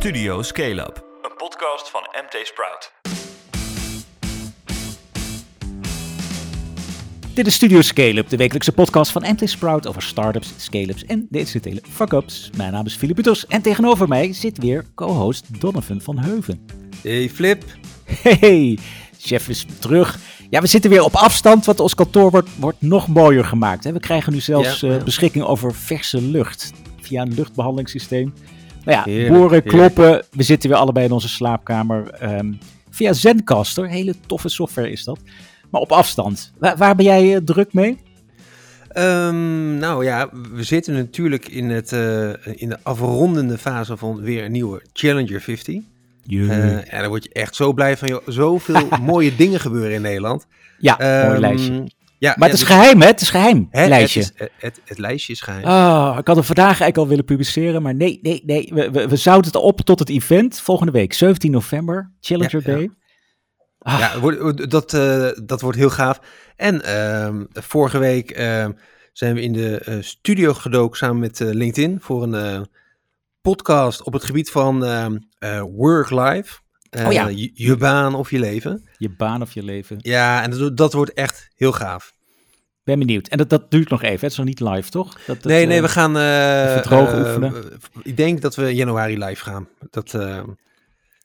Studio Scale Up, een podcast van MT Sprout. Dit is Studio Scale-up, de wekelijkse podcast van MT Sprout over startups, scale-ups en de incidentele fuck-ups. Mijn naam is Filip Butos en tegenover mij zit weer co-host Donovan van Heuven. Hey Flip. Hey, chef is terug. Ja, we zitten weer op afstand, want ons kantoor wordt, wordt nog mooier gemaakt. Hè? We krijgen nu zelfs Ja, eh, beschikking over verse lucht via een luchtbehandelingssysteem. Nou ja, Heerlijk, boren, heerlijk. kloppen. We zitten weer allebei in onze slaapkamer. ehm, via Zencaster, hele toffe software is dat. Maar op afstand. Waar, waar ben jij eh, druk mee? Ehm, nou ja, we zitten natuurlijk in, het, eh, in de afrondende fase van weer een nieuwe Challenger 50. Eh en daar word je echt zo blij van. Joh. Zoveel mooie dingen gebeuren in Nederland. ja, mooi Ehm, lijstje. Ja, Maar ja, het is dus- geheim, hè? Het is geheim, hè, lijstje. Het, is, het, het, het lijstje is geheim. Ah, ik had hem vandaag eigenlijk al willen publiceren, maar nee, nee, nee. We, we, we zouden het op tot het event volgende week, 17 november, Challenger Ja, ja. Day. Ah, Ja, wordt- dat, eh, dat wordt heel gaaf. En ehm, vorige week ehm, zijn we in de eh, studio gedoken samen met eh, LinkedIn voor een eh, podcast op het gebied van ehm, eh, Eh, Oh ja. je, je baan of je leven. Je baan of je leven. Ja, en dat, dat wordt echt heel gaaf. Ben benieuwd. En dat, dat duurt nog even, het is nog niet live, toch? Dat, dat, nee, nee, eh, we gaan... eh, even droog eh, oefenen. ik denk dat we in januari live gaan. Dat, eh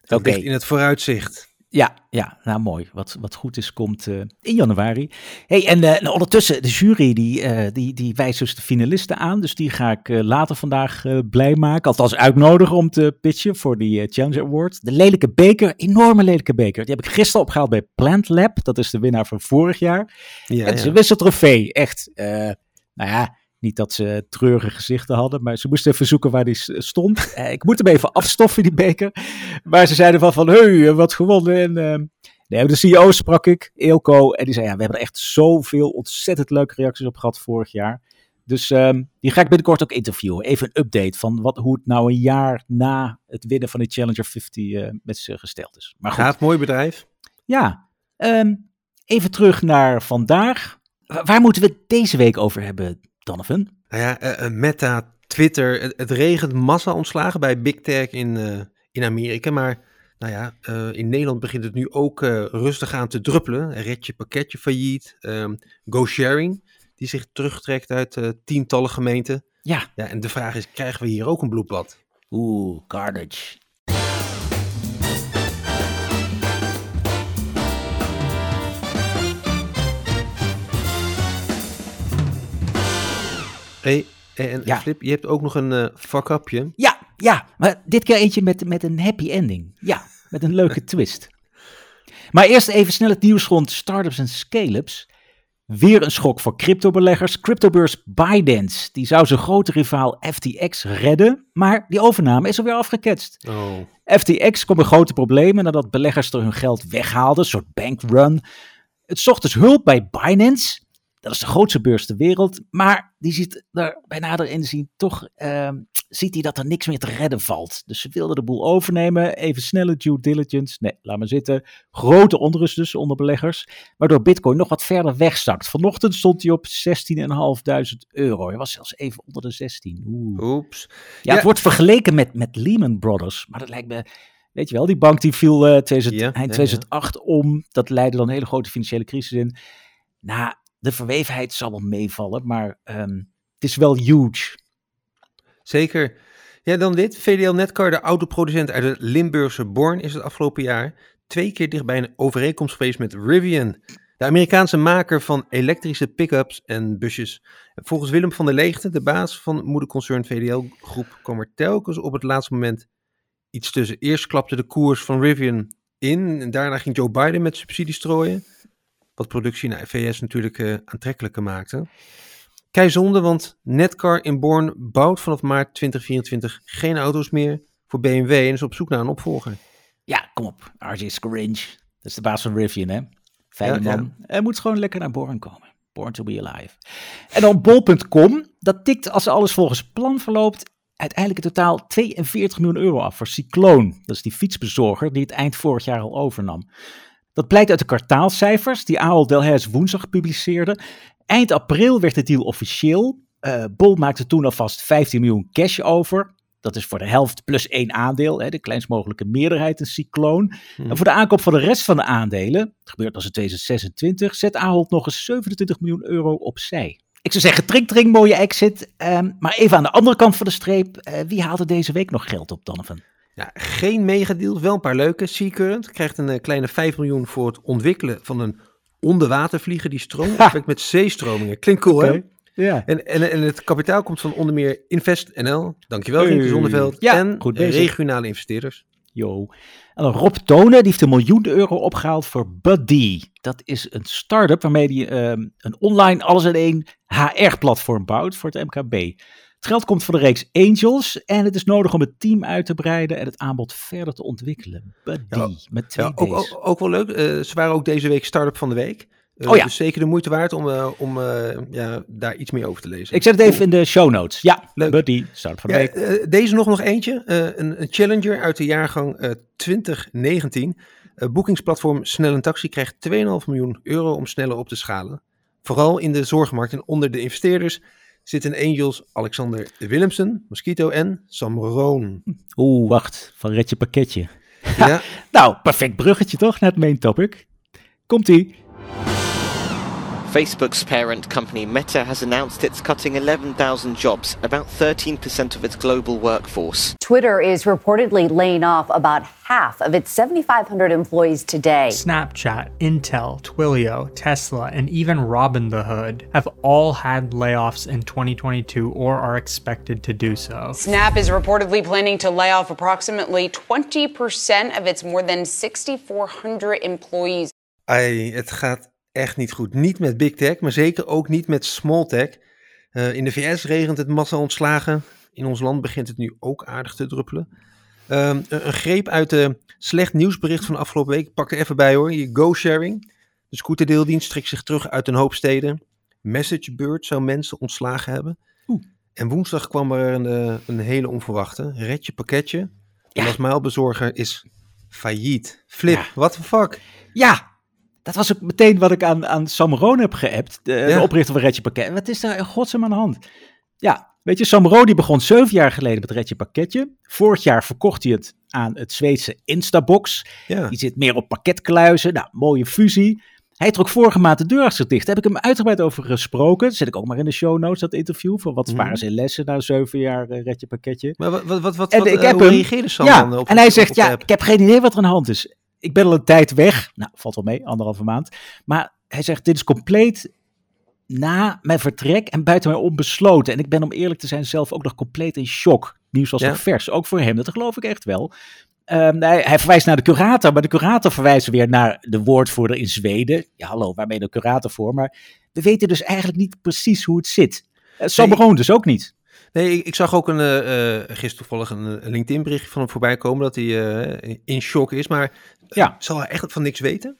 dat Oké. ligt in het vooruitzicht. Ja, ja, nou mooi. Wat, wat goed is, komt eh, in januari. hey, en eh, nou, ondertussen, de jury die, eh, die, die wijst dus de finalisten aan. Dus die ga ik later vandaag blij maken. Althans uitnodigen om te pitchen voor die Challenger Award. De lelijke beker, enorme lelijke beker. Die heb ik gisteren opgehaald bij Plant Lab. Dat is de winnaar van vorig jaar. Ja, het is ja. een wisseltrofee, echt. nou ja, niet dat ze treurige gezichten hadden, maar ze moesten even zoeken waar die stond. Eh, ik moet hem even afstoffen, die beker. Maar ze zeiden van, van hey, wat gewonnen. En, eh, nee, de CEO sprak ik, Eelco, en die zei, ja, we hebben er echt zoveel ontzettend leuke reacties op gehad vorig jaar. Dus ehm, die ga ik binnenkort ook interviewen. Even een update van wat, hoe het nou een jaar na het winnen van de Challenger 50 eh, met ze gesteld is. Maar goed, Gaaf, mooi bedrijf. ja, ehm, even terug naar vandaag. Wa- Waar moeten we het deze week over hebben, Donovan? Nou ja, eh, eh, Meta, Twitter, het, het regent massa ontslagen bij Big Tech in, eh, in Amerika. Maar nou ja, in Nederland begint het nu ook rustig aan te druppelen. Red je pakketje failliet. Ehm GoSharing, die zich terugtrekt uit tientallen gemeenten. Ja. Ja, en de vraag is, krijgen we hier ook een bloedbad? Oeh, Carnage. Hey, en Ja. Flip, je hebt ook nog een eh fuck-upje. Ja, ja, maar dit keer eentje met, met een happy ending. Ja, met een leuke twist. Maar eerst even snel het nieuws rond startups en scale-ups. Weer een schok voor cryptobeleggers. Cryptobeurs Binance, die zou zijn grote rivaal FTX redden, maar die overname is alweer afgeketst. Oh. FTX kwam in grote problemen nadat beleggers er hun geld weghaalden, een soort bankrun. Het zocht dus hulp bij Binance. Dat is de grootste beurs ter wereld. Maar die ziet er bij nader inzien toch ehm, ziet hij dat er niks meer te redden valt. Dus ze wilden de boel overnemen. Even snelle due diligence. Nee, laat maar zitten. Grote onrust dus onder beleggers. Waardoor Bitcoin nog wat verder wegzakt. Vanochtend stond hij op 16.500 euro. Hij was zelfs even onder de 16. Oeh. Oeps. Ja, Ja. het wordt vergeleken met, met Lehman Brothers. Maar dat lijkt me, weet je wel, die bank die viel 2000, Ja, eind ja, ja. 2008 om. Dat leidde dan een hele grote financiële crisis in. Nou, de verwevenheid zal wel meevallen, maar ehm, het is wel huge. Zeker. Ja, dan dit. VDL Netcar, de autoproducent uit het Limburgse Born, is het afgelopen jaar twee keer dichtbij een overeenkomst geweest met Rivian. De Amerikaanse maker van elektrische pick-ups en busjes. Volgens Willem van der Leegte, de baas van moederconcern VDL Groep, kwam er telkens op het laatste moment iets tussen. Eerst klapte de koers van Rivian in en daarna ging Joe Biden met subsidies strooien. Wat productie naar VS natuurlijk eh, aantrekkelijker maakte. Kei zonde, want Netcar in Born bouwt vanaf maart 2024 geen auto's meer voor BMW en is op zoek naar een opvolger. Ja, kom op. RJ Scaringe. Dat is de baas van Rivian, hè? Fijne Ja, ja. man. Hij moet gewoon lekker naar Born komen. Born to be alive. En dan bol.com. Dat tikt, als alles volgens plan verloopt, uiteindelijk in totaal 42 miljoen euro af voor Cycloon. Dat is die fietsbezorger die het eind vorig jaar al overnam. Dat blijkt uit de kwartaalcijfers die Ahold Delhaize woensdag publiceerde. Eind april werd de deal officieel. Eh Bol maakte toen alvast 15 miljoen cash over. Dat is voor de helft plus één aandeel, hè, de kleinst mogelijke meerderheid een cycloon. Hmm. En voor de aankoop van de rest van de aandelen, gebeurt als in 2026, zet Ahold nog eens 27 miljoen euro opzij. Ik zou zeggen, trink, trink, mooie exit. Ehm, maar even aan de andere kant van de streep, eh, wie haalde deze week nog geld op, Donovan? Ja, geen megadeals, wel een paar leuke. Seacurrent krijgt een eh, kleine 5 miljoen voor het ontwikkelen van een onderwatervlieger die stroomt met zeestromingen. Klinkt cool, hè? Ja. En, en, en het kapitaal komt van onder meer Invest NL, dankjewel Hey. Zonneveld, Ja, en goed bezig. regionale investeerders. Yo. En dan Rob Tonen, die heeft een miljoen euro opgehaald voor Buddy. Dat is een start-up waarmee hij ehm, een online alles-in-één HR-platform bouwt voor het MKB. Het geld komt van de reeks Angels en het is nodig om het team uit te breiden en het aanbod verder te ontwikkelen. Buddy, Ja. met twee Ja, ook, ook, ook wel leuk, eh, ze waren ook deze week start-up van de week. Eh, Oh ja. Dus zeker de moeite waard om, eh, om ja, daar iets meer over te lezen. Ik zet het even in de show notes. Ja, Leuk. Buddy, start van de week. deze nog nog eentje. een, een Challenger uit de jaargang eh, 2019. Eh, boekingsplatform Snel en Taxi krijgt 2,5 miljoen euro om sneller op te schalen. Vooral in de zorgmarkt en onder de investeerders zitten Angels Alexander Willemsen, Mosquito en Sam Roon. Oeh, wacht, van red je pakketje. Ja, Nou, perfect bruggetje toch naar het main topic. Komt-ie. Facebook's parent company Meta has announced it's cutting 11,000 jobs, about 13% of its global workforce. Twitter is reportedly laying off about half of its 7,500 employees today. Snapchat, Intel, Twilio, Tesla, and even Robin the Hood have all had layoffs in 2022 or are expected to do so. Snap is reportedly planning to lay off approximately 20% of its more than 6,400 employees. ai, het gaat echt niet goed. Niet met big tech, maar zeker ook niet met small tech. Eh, in de VS regent het massa ontslagen. In ons land begint het nu ook aardig te druppelen. Ehm, een, een greep uit de slecht nieuwsbericht van de afgelopen week. Ik pak er even bij hoor. Je go-sharing. De scooterdeeldienst trekt zich terug uit een hoop steden. MessageBird zou mensen ontslagen hebben. En woensdag kwam er een, eh, een hele onverwachte. Red je pakketje. Ja. En als mailbezorger is failliet. Flip, Ja. what the fuck? Ja, dat was ook meteen wat ik aan, aan Sam Roon heb geappt, de, Ja. de oprichter van Retje Pakket. Wat is daar in godsnaam aan de hand? Ja, weet je, Sam Roon die begon zeven jaar geleden met Retje Pakketje. Vorig jaar verkocht hij het aan het Zweedse Instabox. Ja. Die zit meer op pakketkluizen. Nou, mooie fusie. Hij trok vorige maand de deur achter dicht. Daar heb ik hem uitgebreid over gesproken. Dat zet ik ook maar in de show notes, dat interview. Van wat Mhm. waren zijn lessen na zeven jaar uh, Retje Pakketje. Maar wat, wat, wat, wat, En wat, ik eh, heb hoe hem- reageerde Sam ja, dan op en hij op- zegt, op ja, app? ik heb geen idee wat er aan de hand is. Ik ben al een tijd weg. Nou, valt wel mee, anderhalve maand. Maar hij zegt, dit is compleet na mijn vertrek en buiten mij onbesloten. En ik ben om eerlijk te zijn zelf ook nog compleet in shock. Nieuws was Ja. nog vers, ook voor hem. Dat geloof ik echt wel. Ehm, hij, hij verwijst naar de curator, maar de curator verwijst weer naar de woordvoerder in Zweden. Ja, hallo, waarmee de curator voor? Maar we weten dus eigenlijk niet precies hoe het zit. Uh, Sam Nee, dus ook niet. Nee, ik, ik zag ook een, eh, eh, gisteren toevallig een, LinkedIn berichtje van hem voorbij komen dat hij eh, in shock is. Maar Ja. zal hij echt van niks weten?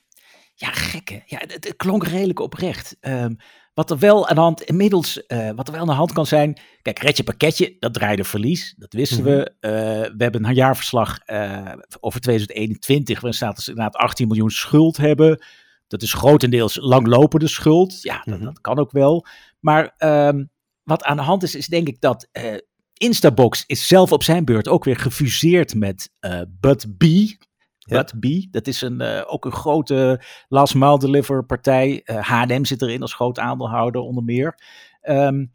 Ja, gekke. Ja, het, het klonk redelijk oprecht. Ehm, wat er wel aan de hand, inmiddels, eh, wat er wel aan de hand kan zijn. Kijk, Retje Pakketje, dat draaide verlies. Dat wisten Mhm. we. Eh, we hebben een jaarverslag eh, over 2021, waarin staat dat ze inderdaad 18 miljoen schuld hebben. Dat is grotendeels langlopende schuld. Ja, dat, Mhm. dat kan ook wel. Maar ehm, wat aan de hand is, is denk ik dat Instabox is zelf op zijn beurt ook weer gefuseerd met eh Bud B. Dat is een, eh, ook een grote last mile deliver partij. Eh, H&M zit erin als groot aandeelhouder onder meer. Ehm,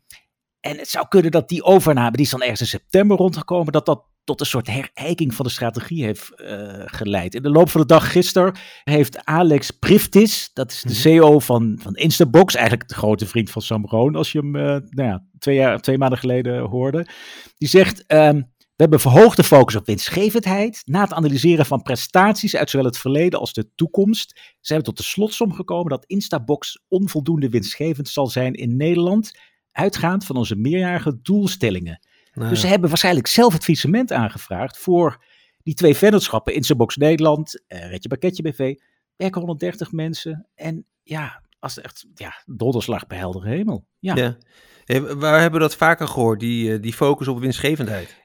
en het zou kunnen dat die overname, die is dan ergens in september rondgekomen, dat dat tot een soort herijking van de strategie heeft eh, geleid. In de loop van de dag gisteren heeft Alex Priftis, dat is de CEO van, van Instabox, eigenlijk de grote vriend van Sam Roon, als je hem nou ja, twee, jaar, twee maanden geleden hoorde. Die zegt, ehm, hebben verhoogde focus op winstgevendheid. Na het analyseren van prestaties uit zowel het verleden als de toekomst zijn we tot de slotsom gekomen dat Instabox onvoldoende winstgevend zal zijn in Nederland, uitgaand van onze meerjarige doelstellingen. Nou, Dus ze hebben waarschijnlijk zelf het faillissement aangevraagd voor die twee vennootschappen, Instabox Nederland, eh Retje Pakketje BV, werken 130 mensen. En ja, als echt, ja, donderslag bij heldere hemel. Ja, ja. Ja. Waar hebben we dat vaker gehoord, die, eh, die focus op winstgevendheid?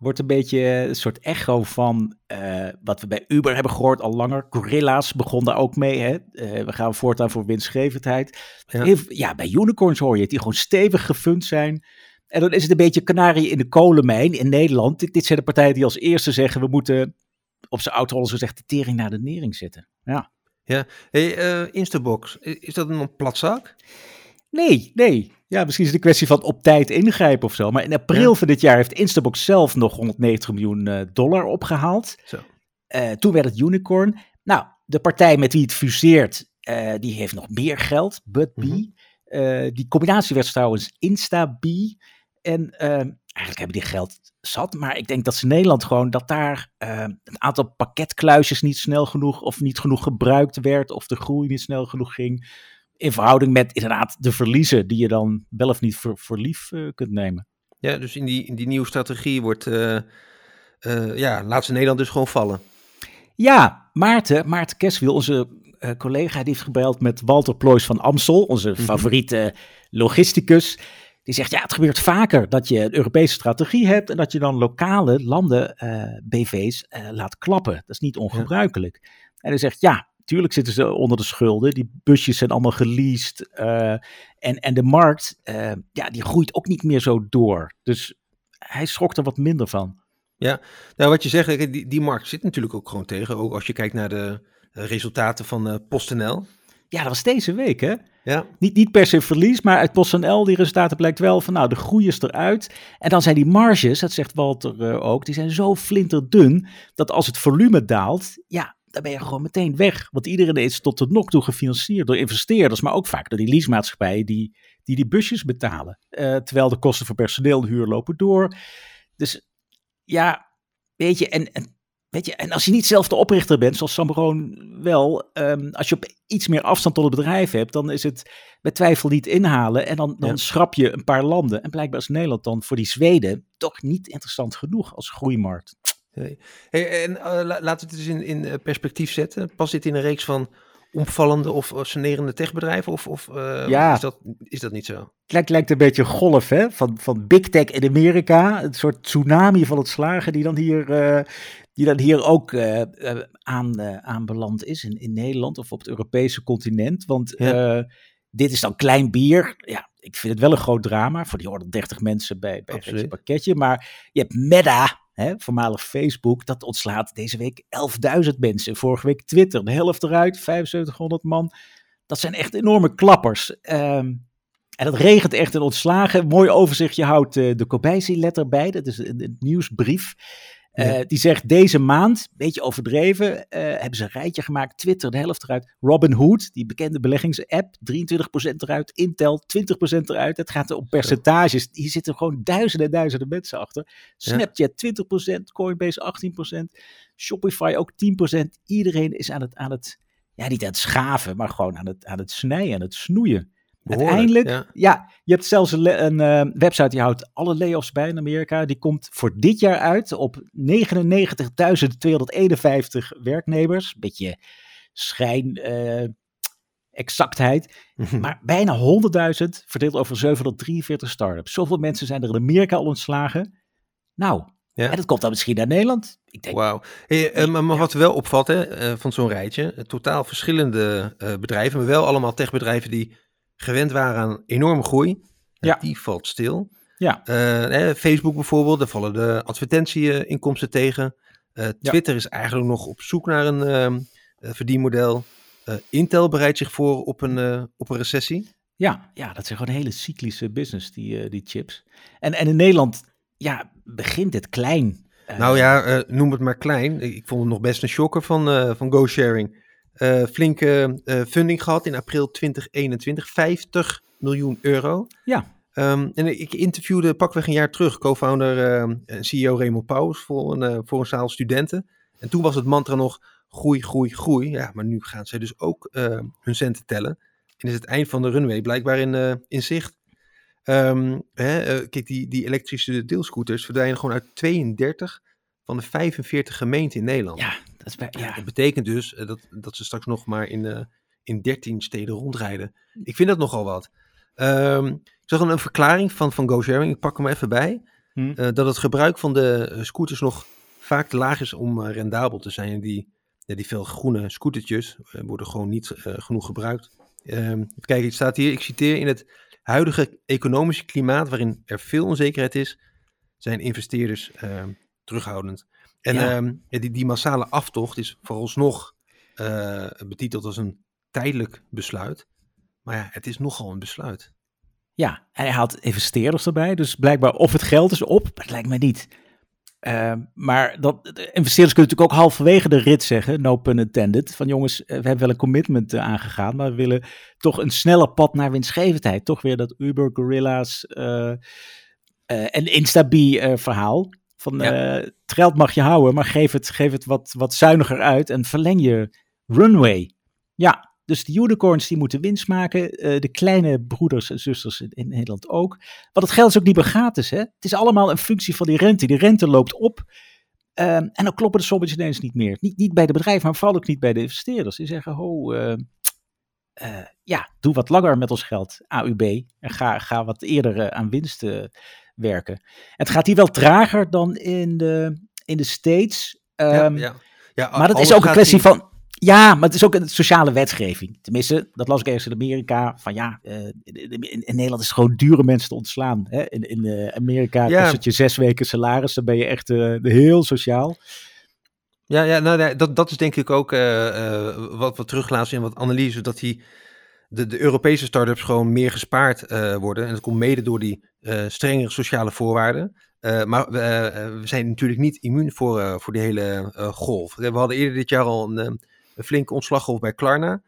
wordt een beetje een soort echo van eh, wat we bij Uber hebben gehoord al langer. Gorilla's begon daar ook mee. Hè? Eh, we gaan voortaan voor winstgevendheid. Ja. Heel- ja, bij unicorns hoor je het, die gewoon stevig gefund zijn. En dan is het een beetje kanarie in de kolenmijn in Nederland. Dit, dit zijn de partijen die als eerste zeggen, we moeten op zijn auto zo gezegd de tering naar de nering zetten. Ja. Ja, hey, Instabox, is dat een platzak? Nee, nee. Ja, misschien is het een kwestie van op tijd ingrijpen of zo. Maar in april Ja. van dit jaar heeft Instabox zelf nog 190 miljoen eh, dollar opgehaald. Zo. Eh, toen werd het unicorn. Nou, de partij met wie het fuseert, eh, die heeft nog meer geld, BudB. Mhm. Eh, die combinatie werd trouwens InstaB. En eigenlijk hebben die geld zat. Maar ik denk dat ze in Nederland gewoon, dat daar een aantal pakketkluisjes niet snel genoeg of niet genoeg gebruikt werd. Of de groei niet snel genoeg ging. In verhouding met inderdaad de verliezen die je dan wel of niet voor, voor lief eh, kunt nemen. Ja, dus in die, in die nieuwe strategie wordt, eh, eh, ja, laat ze Nederland dus gewoon vallen. Ja, Maarten, Maarten Keswiel, onze collega, die heeft gebeld met Walter Ploys van Amstel, onze favoriete logisticus. Die zegt, ja, het gebeurt vaker dat je een Europese strategie hebt en dat je dan lokale landen, BV's, laat klappen. Dat is niet ongebruikelijk. En hij zegt, ja, tuurlijk zitten ze onder de schulden. Die busjes zijn allemaal geleased. eh, en, en de markt, eh, ja, die groeit ook niet meer zo door. Dus hij schrok er wat minder van. Nou, wat je zegt, die, die markt zit natuurlijk ook gewoon tegen. Ook als je kijkt naar de resultaten van eh, PostNL. Ja, dat was deze week, hè? Ja, Niet, niet per se verlies, maar uit PostNL, die resultaten blijkt wel van, nou, de groei is eruit. En dan zijn die marges, dat zegt Walter ook, die zijn zo flinterdun, dat als het volume daalt, ja, dan ben je gewoon meteen weg. Want iedereen is tot de nok toe gefinancierd door investeerders, maar ook vaak door die leasemaatschappijen die die, die busjes betalen. Eh, terwijl de kosten voor personeel en huur lopen door. Dus ja, weet je, en, en Weet je, en als je niet zelf de oprichter bent, zoals Samroon wel, ehm, als je op iets meer afstand tot het bedrijf hebt, dan is het bij twijfel niet inhalen en dan, dan Ja. schrap je een paar landen. En blijkbaar is Nederland dan voor die Zweden toch niet interessant genoeg als groeimarkt. Hey, en eh, la- laten we het eens in, in eh, perspectief zetten. Past dit in een reeks van omvallende of sanerende techbedrijven? Of, of eh, Ja. is, dat, is dat niet zo? Het lijkt, lijkt een beetje een golf hè? Van, van big tech in Amerika, een soort tsunami van het slagen die dan hier, die dan hier ook aan, aanbeland is in, in Nederland of op het Europese continent. Want Ja. dit is dan klein bier. Ja, ik vind het wel een groot drama voor die 130 mensen bij, bij het pakketje. Maar je hebt Meta, voormalig Facebook, dat ontslaat deze week 11.000 mensen. Vorige week Twitter, de helft eruit, 7500 man. Dat zijn echt enorme klappers. Ehm, en het regent echt in ontslagen. Mooi overzichtje houdt eh, de Corbijzi-letter bij. Dat is een, een nieuwsbrief. Eh, Ja. Die zegt deze maand, beetje overdreven, eh, hebben ze een rijtje gemaakt. Twitter, de helft eruit. Robinhood, die bekende beleggingsapp, 23% eruit. Intel, 20% eruit. Het gaat om percentages. Hier zitten gewoon duizenden en duizenden mensen achter. Snapchat, 20%. Coinbase, 18%. Shopify, ook 10%. Iedereen is aan het, aan het, ja niet aan het schaven, maar gewoon aan het, aan het snijden, aan het snoeien. Behoorlijk, Uiteindelijk, ja. ja. je hebt zelfs een, eh, website die houdt alle layoffs bij in Amerika. Die komt voor dit jaar uit op 99.251 werknemers. Beetje schijn, eh, exactheid. Maar bijna 100.000 verdeeld over 743 start-ups. Zoveel mensen zijn er in Amerika al ontslagen. Nou, Ja. en dat komt dan misschien naar Nederland. Ik denk, Wauw. Hey, eh, maar, maar wat wel opvalt hè, van zo'n rijtje, totaal verschillende bedrijven, maar wel allemaal techbedrijven die gewend waren aan enorme groei. Ja. Die valt stil. ja, Eh, eh, Facebook bijvoorbeeld, daar vallen de advertentieinkomsten tegen. Eh, Twitter is eigenlijk nog op zoek naar een ehm, eh, verdienmodel. Intel bereidt zich voor op een, op een recessie. Ja, ja, dat is gewoon een hele cyclische business, die, die chips. En, en in Nederland, ja, begint het klein. Nou ja, noem het maar klein. Ik, ik vond het nog best een shocker van, van GoSharing. Eh, flinke eh, funding gehad in april 2021, 50 miljoen euro. Ja, Ehm, en ik interviewde pakweg een jaar terug co-founder ehm, en CEO Raymond Pauwers voor een, eh, voor een zaal studenten. En toen was het mantra nog groei, groei, groei. Ja, maar nu gaan zij dus ook eh, hun centen tellen. En is het eind van de runway blijkbaar in, eh, in zicht. Ehm, hè, eh, kijk, die, die elektrische deelscooters verdwijnen gewoon uit 32 van de 45 gemeenten in Nederland. ja, dat is bij, ja. Dat betekent dus eh, dat, dat ze straks nog maar in, eh, in 13 steden rondrijden. Ik vind dat nogal wat. Ehm, ik zag een, een verklaring van, van GoSharing, ik pak hem even bij. Hm. eh, dat het gebruik van de scooters nog vaak te laag is om eh, rendabel te zijn. En die, ja, die veel groene scootertjes worden gewoon niet eh, genoeg gebruikt. Ehm kijken, het staat hier, ik citeer in het huidige economische klimaat, waarin er veel onzekerheid is, zijn investeerders ehm, terughoudend. En Ja. ehm, die, die massale aftocht is vooralsnog eh betiteld als een tijdelijk besluit. Maar ja, het is nogal een besluit. Ja, en hij haalt investeerders erbij. Dus blijkbaar of het geld is op, maar het lijkt mij niet. Eh, maar dat, de investeerders kunnen natuurlijk ook halverwege de rit zeggen, no pun intended, van jongens, eh, we hebben wel een commitment eh, aangegaan, maar we willen toch een sneller pad naar winstgevendheid. Toch weer dat Uber, Gorilla's en Instabee eh, verhaal. Van Ja. eh, het geld mag je houden, maar geef het, geef het wat, wat zuiniger uit en verleng je runway. Ja, dus de unicorns die moeten winst maken. eh, de kleine broeders en zusters in, in Nederland ook. Want het geld is ook niet meer gratis. Hè? Het is allemaal een functie van die rente. Die rente loopt op. ehm, en dan kloppen de sommetjes ineens niet meer. Niet, niet bij de bedrijven, maar vooral ook niet bij de investeerders. Die zeggen, ho, eh, eh, ja, doe wat langer met ons geld, AUB. En ga, ga wat eerder aan winst eh, werken. Het gaat hier wel trager dan in de, in de States. Ehm, ja, ja. maar dat is ook een kwestie van. Ja, maar het is ook een sociale wetgeving. Tenminste, dat las ik ergens in Amerika. Van ja, eh, in, Nederland is het gewoon duur om mensen te ontslaan. Hè? In, in eh, Amerika Ja. kost het je zes weken salaris. Dan ben je echt eh, heel sociaal. Ja, ja nou, nee, dat, dat is denk ik ook wat we teruglaten in wat analyse, dat die, de, de Europese start-ups gewoon meer gespaard worden. En dat komt mede door die strengere sociale voorwaarden. Eh, maar we, eh, we zijn natuurlijk niet immuun voor, eh, voor die hele eh, golf. We hadden eerder dit jaar al een, eh, een flinke ontslaggolf bij Klarna.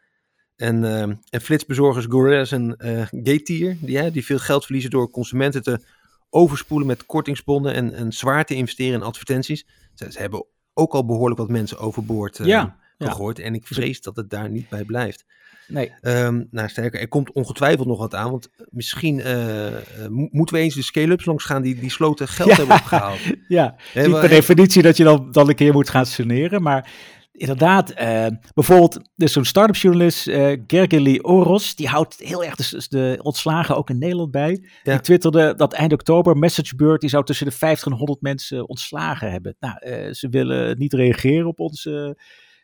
En, eh, en flitsbezorgers Gorillas en eh Getir, die, die veel geld verliezen door consumenten te overspoelen met kortingsbonnen en, en zwaar te investeren in advertenties. Ze, ze hebben ook al behoorlijk wat mensen overboord eh ja. gegooid. En ik vrees dat het daar niet bij blijft. Nee. Ehm, nou, sterker, er komt ongetwijfeld nog wat aan. Want misschien eh, eh, mo- moeten we eens de scale-ups langs gaan die, die sloten geld Ja. hebben opgehaald. Ja, niet per definitie dat je dan, dan een keer moet gaan saneren. Maar inderdaad, eh, bijvoorbeeld er is zo'n start-up journalist, eh Gergely Oros. Die houdt heel erg de, de ontslagen ook in Nederland bij. Ja. Die twitterde dat eind oktober MessageBird die zou tussen de 50 en 100 mensen ontslagen hebben. Nou, ze willen niet reageren op onze...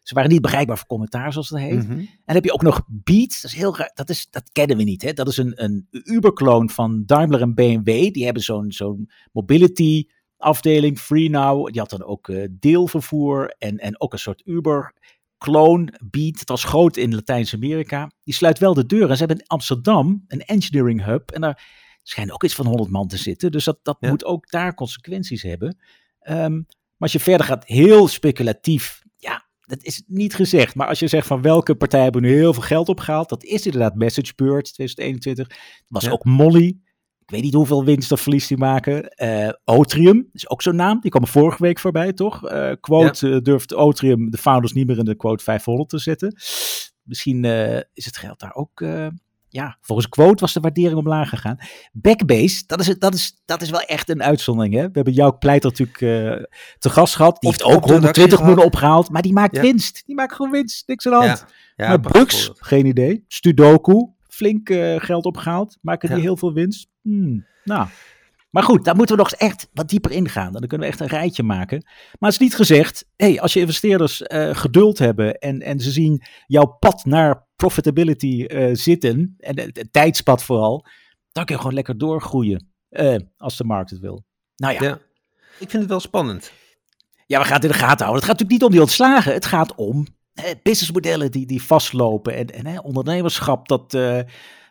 Ze waren niet bereikbaar voor commentaar, zoals dat heet. Mhm. En dan heb je ook nog Beat. Dat is heel raar. Dat, is, dat kennen we niet. Hè? Dat is een, een Uber-kloon van Daimler en BMW. Die hebben zo'n zo'n mobility afdeling, Free Now. Die had dan ook eh, deelvervoer en, en ook een soort Uber-kloon. Beat, dat was groot in Latijns-Amerika. Die sluit wel de deuren. Ze hebben in Amsterdam een engineering hub. En daar schijnen ook iets van 100 man te zitten. Dus dat, dat Ja. moet ook daar consequenties hebben. Ehm, maar als je verder gaat, heel speculatief. Dat is niet gezegd. Maar als je zegt van welke partijen hebben nu heel veel geld opgehaald. Dat is inderdaad MessageBird 2021. Dat was Ja. ook Molly. Ik weet niet hoeveel winst of verlies die maken. Eh Otrium is ook zo'n naam. Die kwam vorige week voorbij, toch? Eh, quote eh, durft Otrium de founders niet meer in de quote 500 te zetten. Misschien is het geld daar ook... ja, volgens quote was de waardering omlaag gegaan. Backbase, dat is, dat is, dat is wel echt een uitzondering. Hè? We hebben Jouk Pleiter natuurlijk eh, te gast gehad. Die heeft ook op de redactie 120 miljoen opgehaald. Maar die maakt Ja. winst. Die maakt gewoon winst. Niks aan de hand. Ja, ja, maar voorbeeld. geen idee. Sudoku, flink eh, geld opgehaald. Maken die heel veel winst? Hmm, nou. Maar goed, daar moeten we nog echt wat dieper ingaan. Dan kunnen we echt een rijtje maken. Maar het is niet gezegd, hey, als je investeerders eh, geduld hebben en, en ze zien jouw pad naar profitability eh, zitten, en het, tijdspad vooral, dan kun je gewoon lekker doorgroeien eh, als de markt het wil. Nou ja, Ja. Ik vind het wel spannend. ja, we gaan het in de gaten houden. Het gaat natuurlijk niet om die ontslagen. Het gaat om businessmodellen die, die vastlopen. En, en hè, ondernemerschap dat,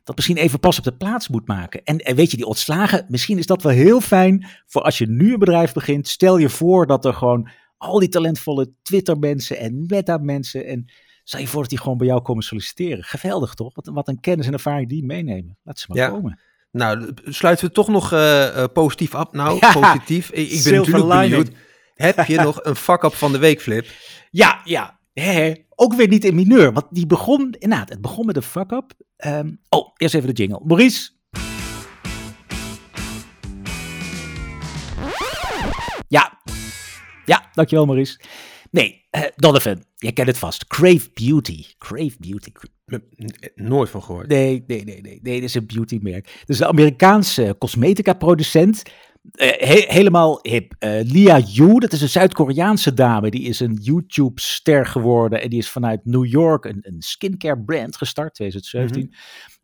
dat misschien even pas op de plaats moet maken. En, en weet je, die ontslagen, misschien is dat wel heel fijn voor als je nu een bedrijf begint. Stel je voor dat er gewoon al die talentvolle Twitter-mensen en Meta-mensen. En stel je voor dat die gewoon bij jou komen solliciteren. Geweldig toch? Wat, wat een kennis en ervaring die meenemen. Laat ze maar Ja. komen. Nou, sluiten we toch nog eh, eh, positief af? Nou, Ja. positief. Ik, ik ben natuurlijk lining. benieuwd. Heb je nog een fuck-up van de week, Flip? Ja, ja. Hè. Ook weer niet in mineur. Want die begon, inderdaad, het begon met een fuck-up. Ehm, oh, eerst even de jingle. Maurice. Ja. Ja, dankjewel Maurice. Nee, eh, Donovan, jij kent het vast. Crave Beauty. Crave Beauty. Nooit van gehoord. Nee, nee, nee, nee. Nee, dit is een beautymerk. Dus de Amerikaanse cosmetica producent. Eh, he- helemaal hip. Eh, Lia Yu, dat is een Zuid-Koreaanse dame. Die is een YouTube-ster geworden. En die is vanuit New York een, een skincare brand gestart, 2017.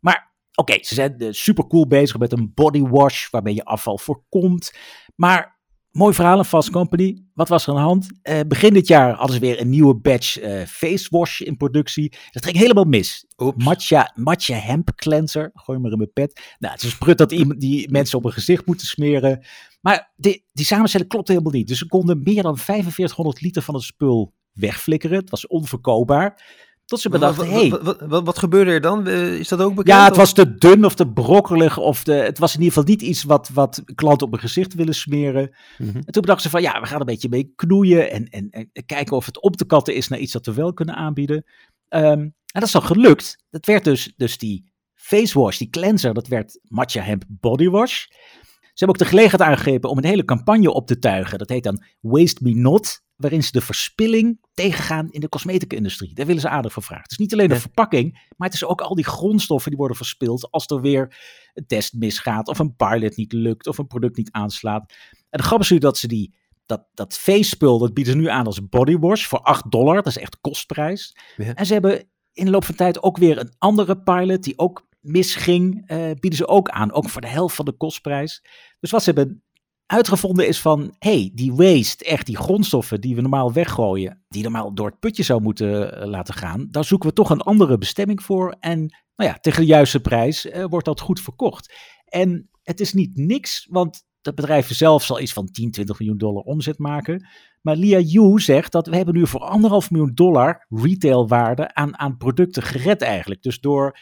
Maar Oké, ze zijn uh, super cool bezig met een body wash waarmee je afval voorkomt. Maar mooi verhaal een Fast Company. Wat was er aan de hand? Uh, begin dit jaar hadden ze weer een nieuwe batch uh, face wash in productie. Dat ging helemaal mis. Matcha, matcha hemp cleanser. Gooi maar in mijn pet. Nou, het is een sprut dat iemand die mensen op hun gezicht moeten smeren. Maar die, die samenstelling klopt helemaal niet. Dus ze konden meer dan 4500 liter van het spul wegflikkeren. Het was onverkoopbaar. Tot ze bedachten, wat, hey, wat, wat, wat, gebeurde er dan? Uh, is dat ook bekend? Ja, het was te dun of te brokkelig. Of de, het was in ieder geval niet iets wat, wat klanten op hun gezicht willen smeren. Mm -hmm. En toen bedachten ze van, ja, we gaan een beetje mee knoeien. En, en, en kijken of het op te katten is naar iets dat we wel kunnen aanbieden. Um, en dat is dan gelukt. Dat werd dus, dus die face wash, die cleanser, dat werd Matcha Hemp Body Wash. Ze hebben ook de gelegenheid aangegrepen om een hele campagne op te tuigen. Dat heet dan Waste Me Not waarin ze de verspilling tegengaan in de cosmetica-industrie. Daar willen ze aardig voor vragen. Het is niet alleen de verpakking, maar het is ook al die grondstoffen die worden verspild als er weer een test misgaat, of een pilot niet lukt, of een product niet aanslaat. En de grap is nu dat ze die, dat, dat face-spul, dat bieden ze nu aan als bodywash voor 8 dollar. Dat is echt kostprijs. Ja. En ze hebben in de loop van tijd ook weer een andere pilot die ook misging, uh, bieden ze ook aan. Ook voor de helft van de kostprijs. Dus wat ze hebben uitgevonden is van, hey, die waste, echt die grondstoffen die we normaal weggooien, die normaal door het putje zou moeten uh, laten gaan, daar zoeken we toch een andere bestemming voor. En nou ja, tegen de juiste prijs uh, wordt dat goed verkocht. En het is niet niks, want dat bedrijf zelf zal iets van 10, 20 miljoen dollar omzet maken. Maar Lia Yu zegt dat we hebben nu voor anderhalf miljoen dollar retailwaarde aan, aan producten gered eigenlijk. Dus door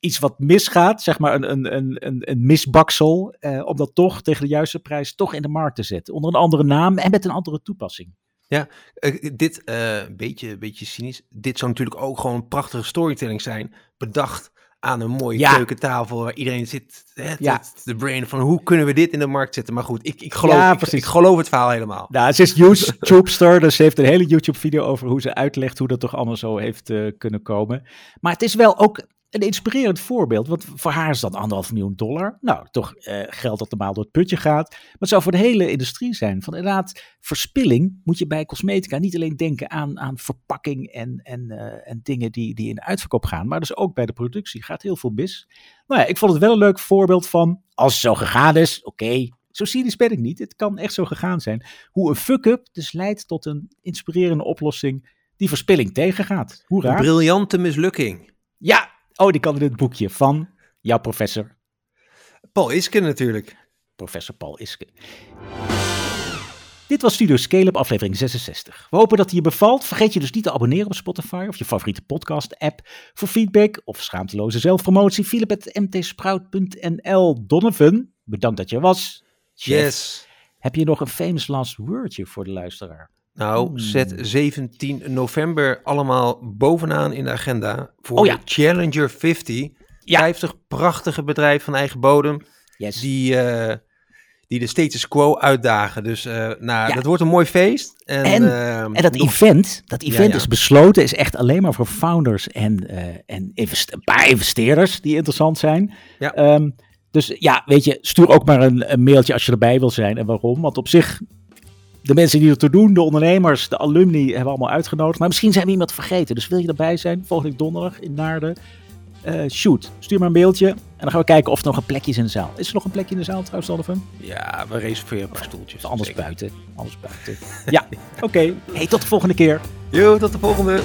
iets wat misgaat, zeg maar een, een, een, een, misbaksel, eh, om dat toch tegen de juiste prijs toch in de markt te zetten. Onder een andere naam en met een andere toepassing. Ja, uh, dit, een uh, beetje, beetje cynisch, dit zou natuurlijk ook gewoon een prachtige storytelling zijn, bedacht aan een mooie ja. keukentafel waar iedereen zit, hè, ja. de brain van hoe kunnen we dit in de markt zetten. Maar goed, ik, ik, geloof, ja, ik, ik, geloof het verhaal helemaal. Ja, ze is YouTuber, dus ze heeft een hele YouTube-video over hoe ze uitlegt hoe dat toch allemaal zo heeft uh, kunnen komen. Maar het is wel ook een inspirerend voorbeeld. Want voor haar is dat anderhalf miljoen dollar. Nou, toch uh, geld dat normaal door het putje gaat. Maar het zou voor de hele industrie zijn. Van inderdaad, verspilling moet je bij cosmetica niet alleen denken aan, aan verpakking en, en, uh, en dingen die, die in de uitverkoop gaan. Maar dus ook bij de productie gaat heel veel mis. Nou ja, ik vond het wel een leuk voorbeeld van, als het zo gegaan is, oké, okay, zo cynisch ben ik niet. Het kan echt zo gegaan zijn. Hoe een fuck-up dus leidt tot een inspirerende oplossing die verspilling tegengaat. Hoera. Een briljante mislukking. Ja, Oh, die kan in het boekje van jouw professor. Paul Iske natuurlijk. Professor Paul Iske. Dit was Studio Scale-up aflevering 66. We hopen dat het je bevalt. Vergeet je dus niet te abonneren op Spotify of je favoriete podcast-app. Voor feedback of schaamteloze zelfpromotie, philip.mtsprout.nl. Donovan, bedankt dat je er was. Chef, yes. Heb je nog een famous last wordje voor de luisteraar? Nou, hmm. zet 17 november allemaal bovenaan in de agenda voor oh, ja. Challenger 50. Ja. 50 prachtige bedrijven van eigen bodem. Yes. Die, uh, die de status quo uitdagen. Dus uh, nou, ja. dat wordt een mooi feest. En, en, uh, en dat nog... event, dat event is besloten, is echt alleen maar voor founders en, en investe een paar investeerders die interessant zijn. Ja. Um, dus ja, weet je, stuur ook maar een, een mailtje als je erbij wil zijn en waarom. Want op zich de mensen die ertoe doen, de ondernemers, de alumni, hebben we allemaal uitgenodigd. Maar misschien zijn we iemand vergeten. Dus wil je erbij zijn, volgende donderdag in Naarden? Uh, shoot, stuur maar een beeldje. En dan gaan we kijken of er nog een plekje is in de zaal. Is er nog een plekje in de zaal trouwens, Donovan? Ja, we reserveren een paar stoeltjes. Anders buiten. Anders buiten. ja, oké. Okay. Hey, tot de volgende keer. Jo, tot de volgende.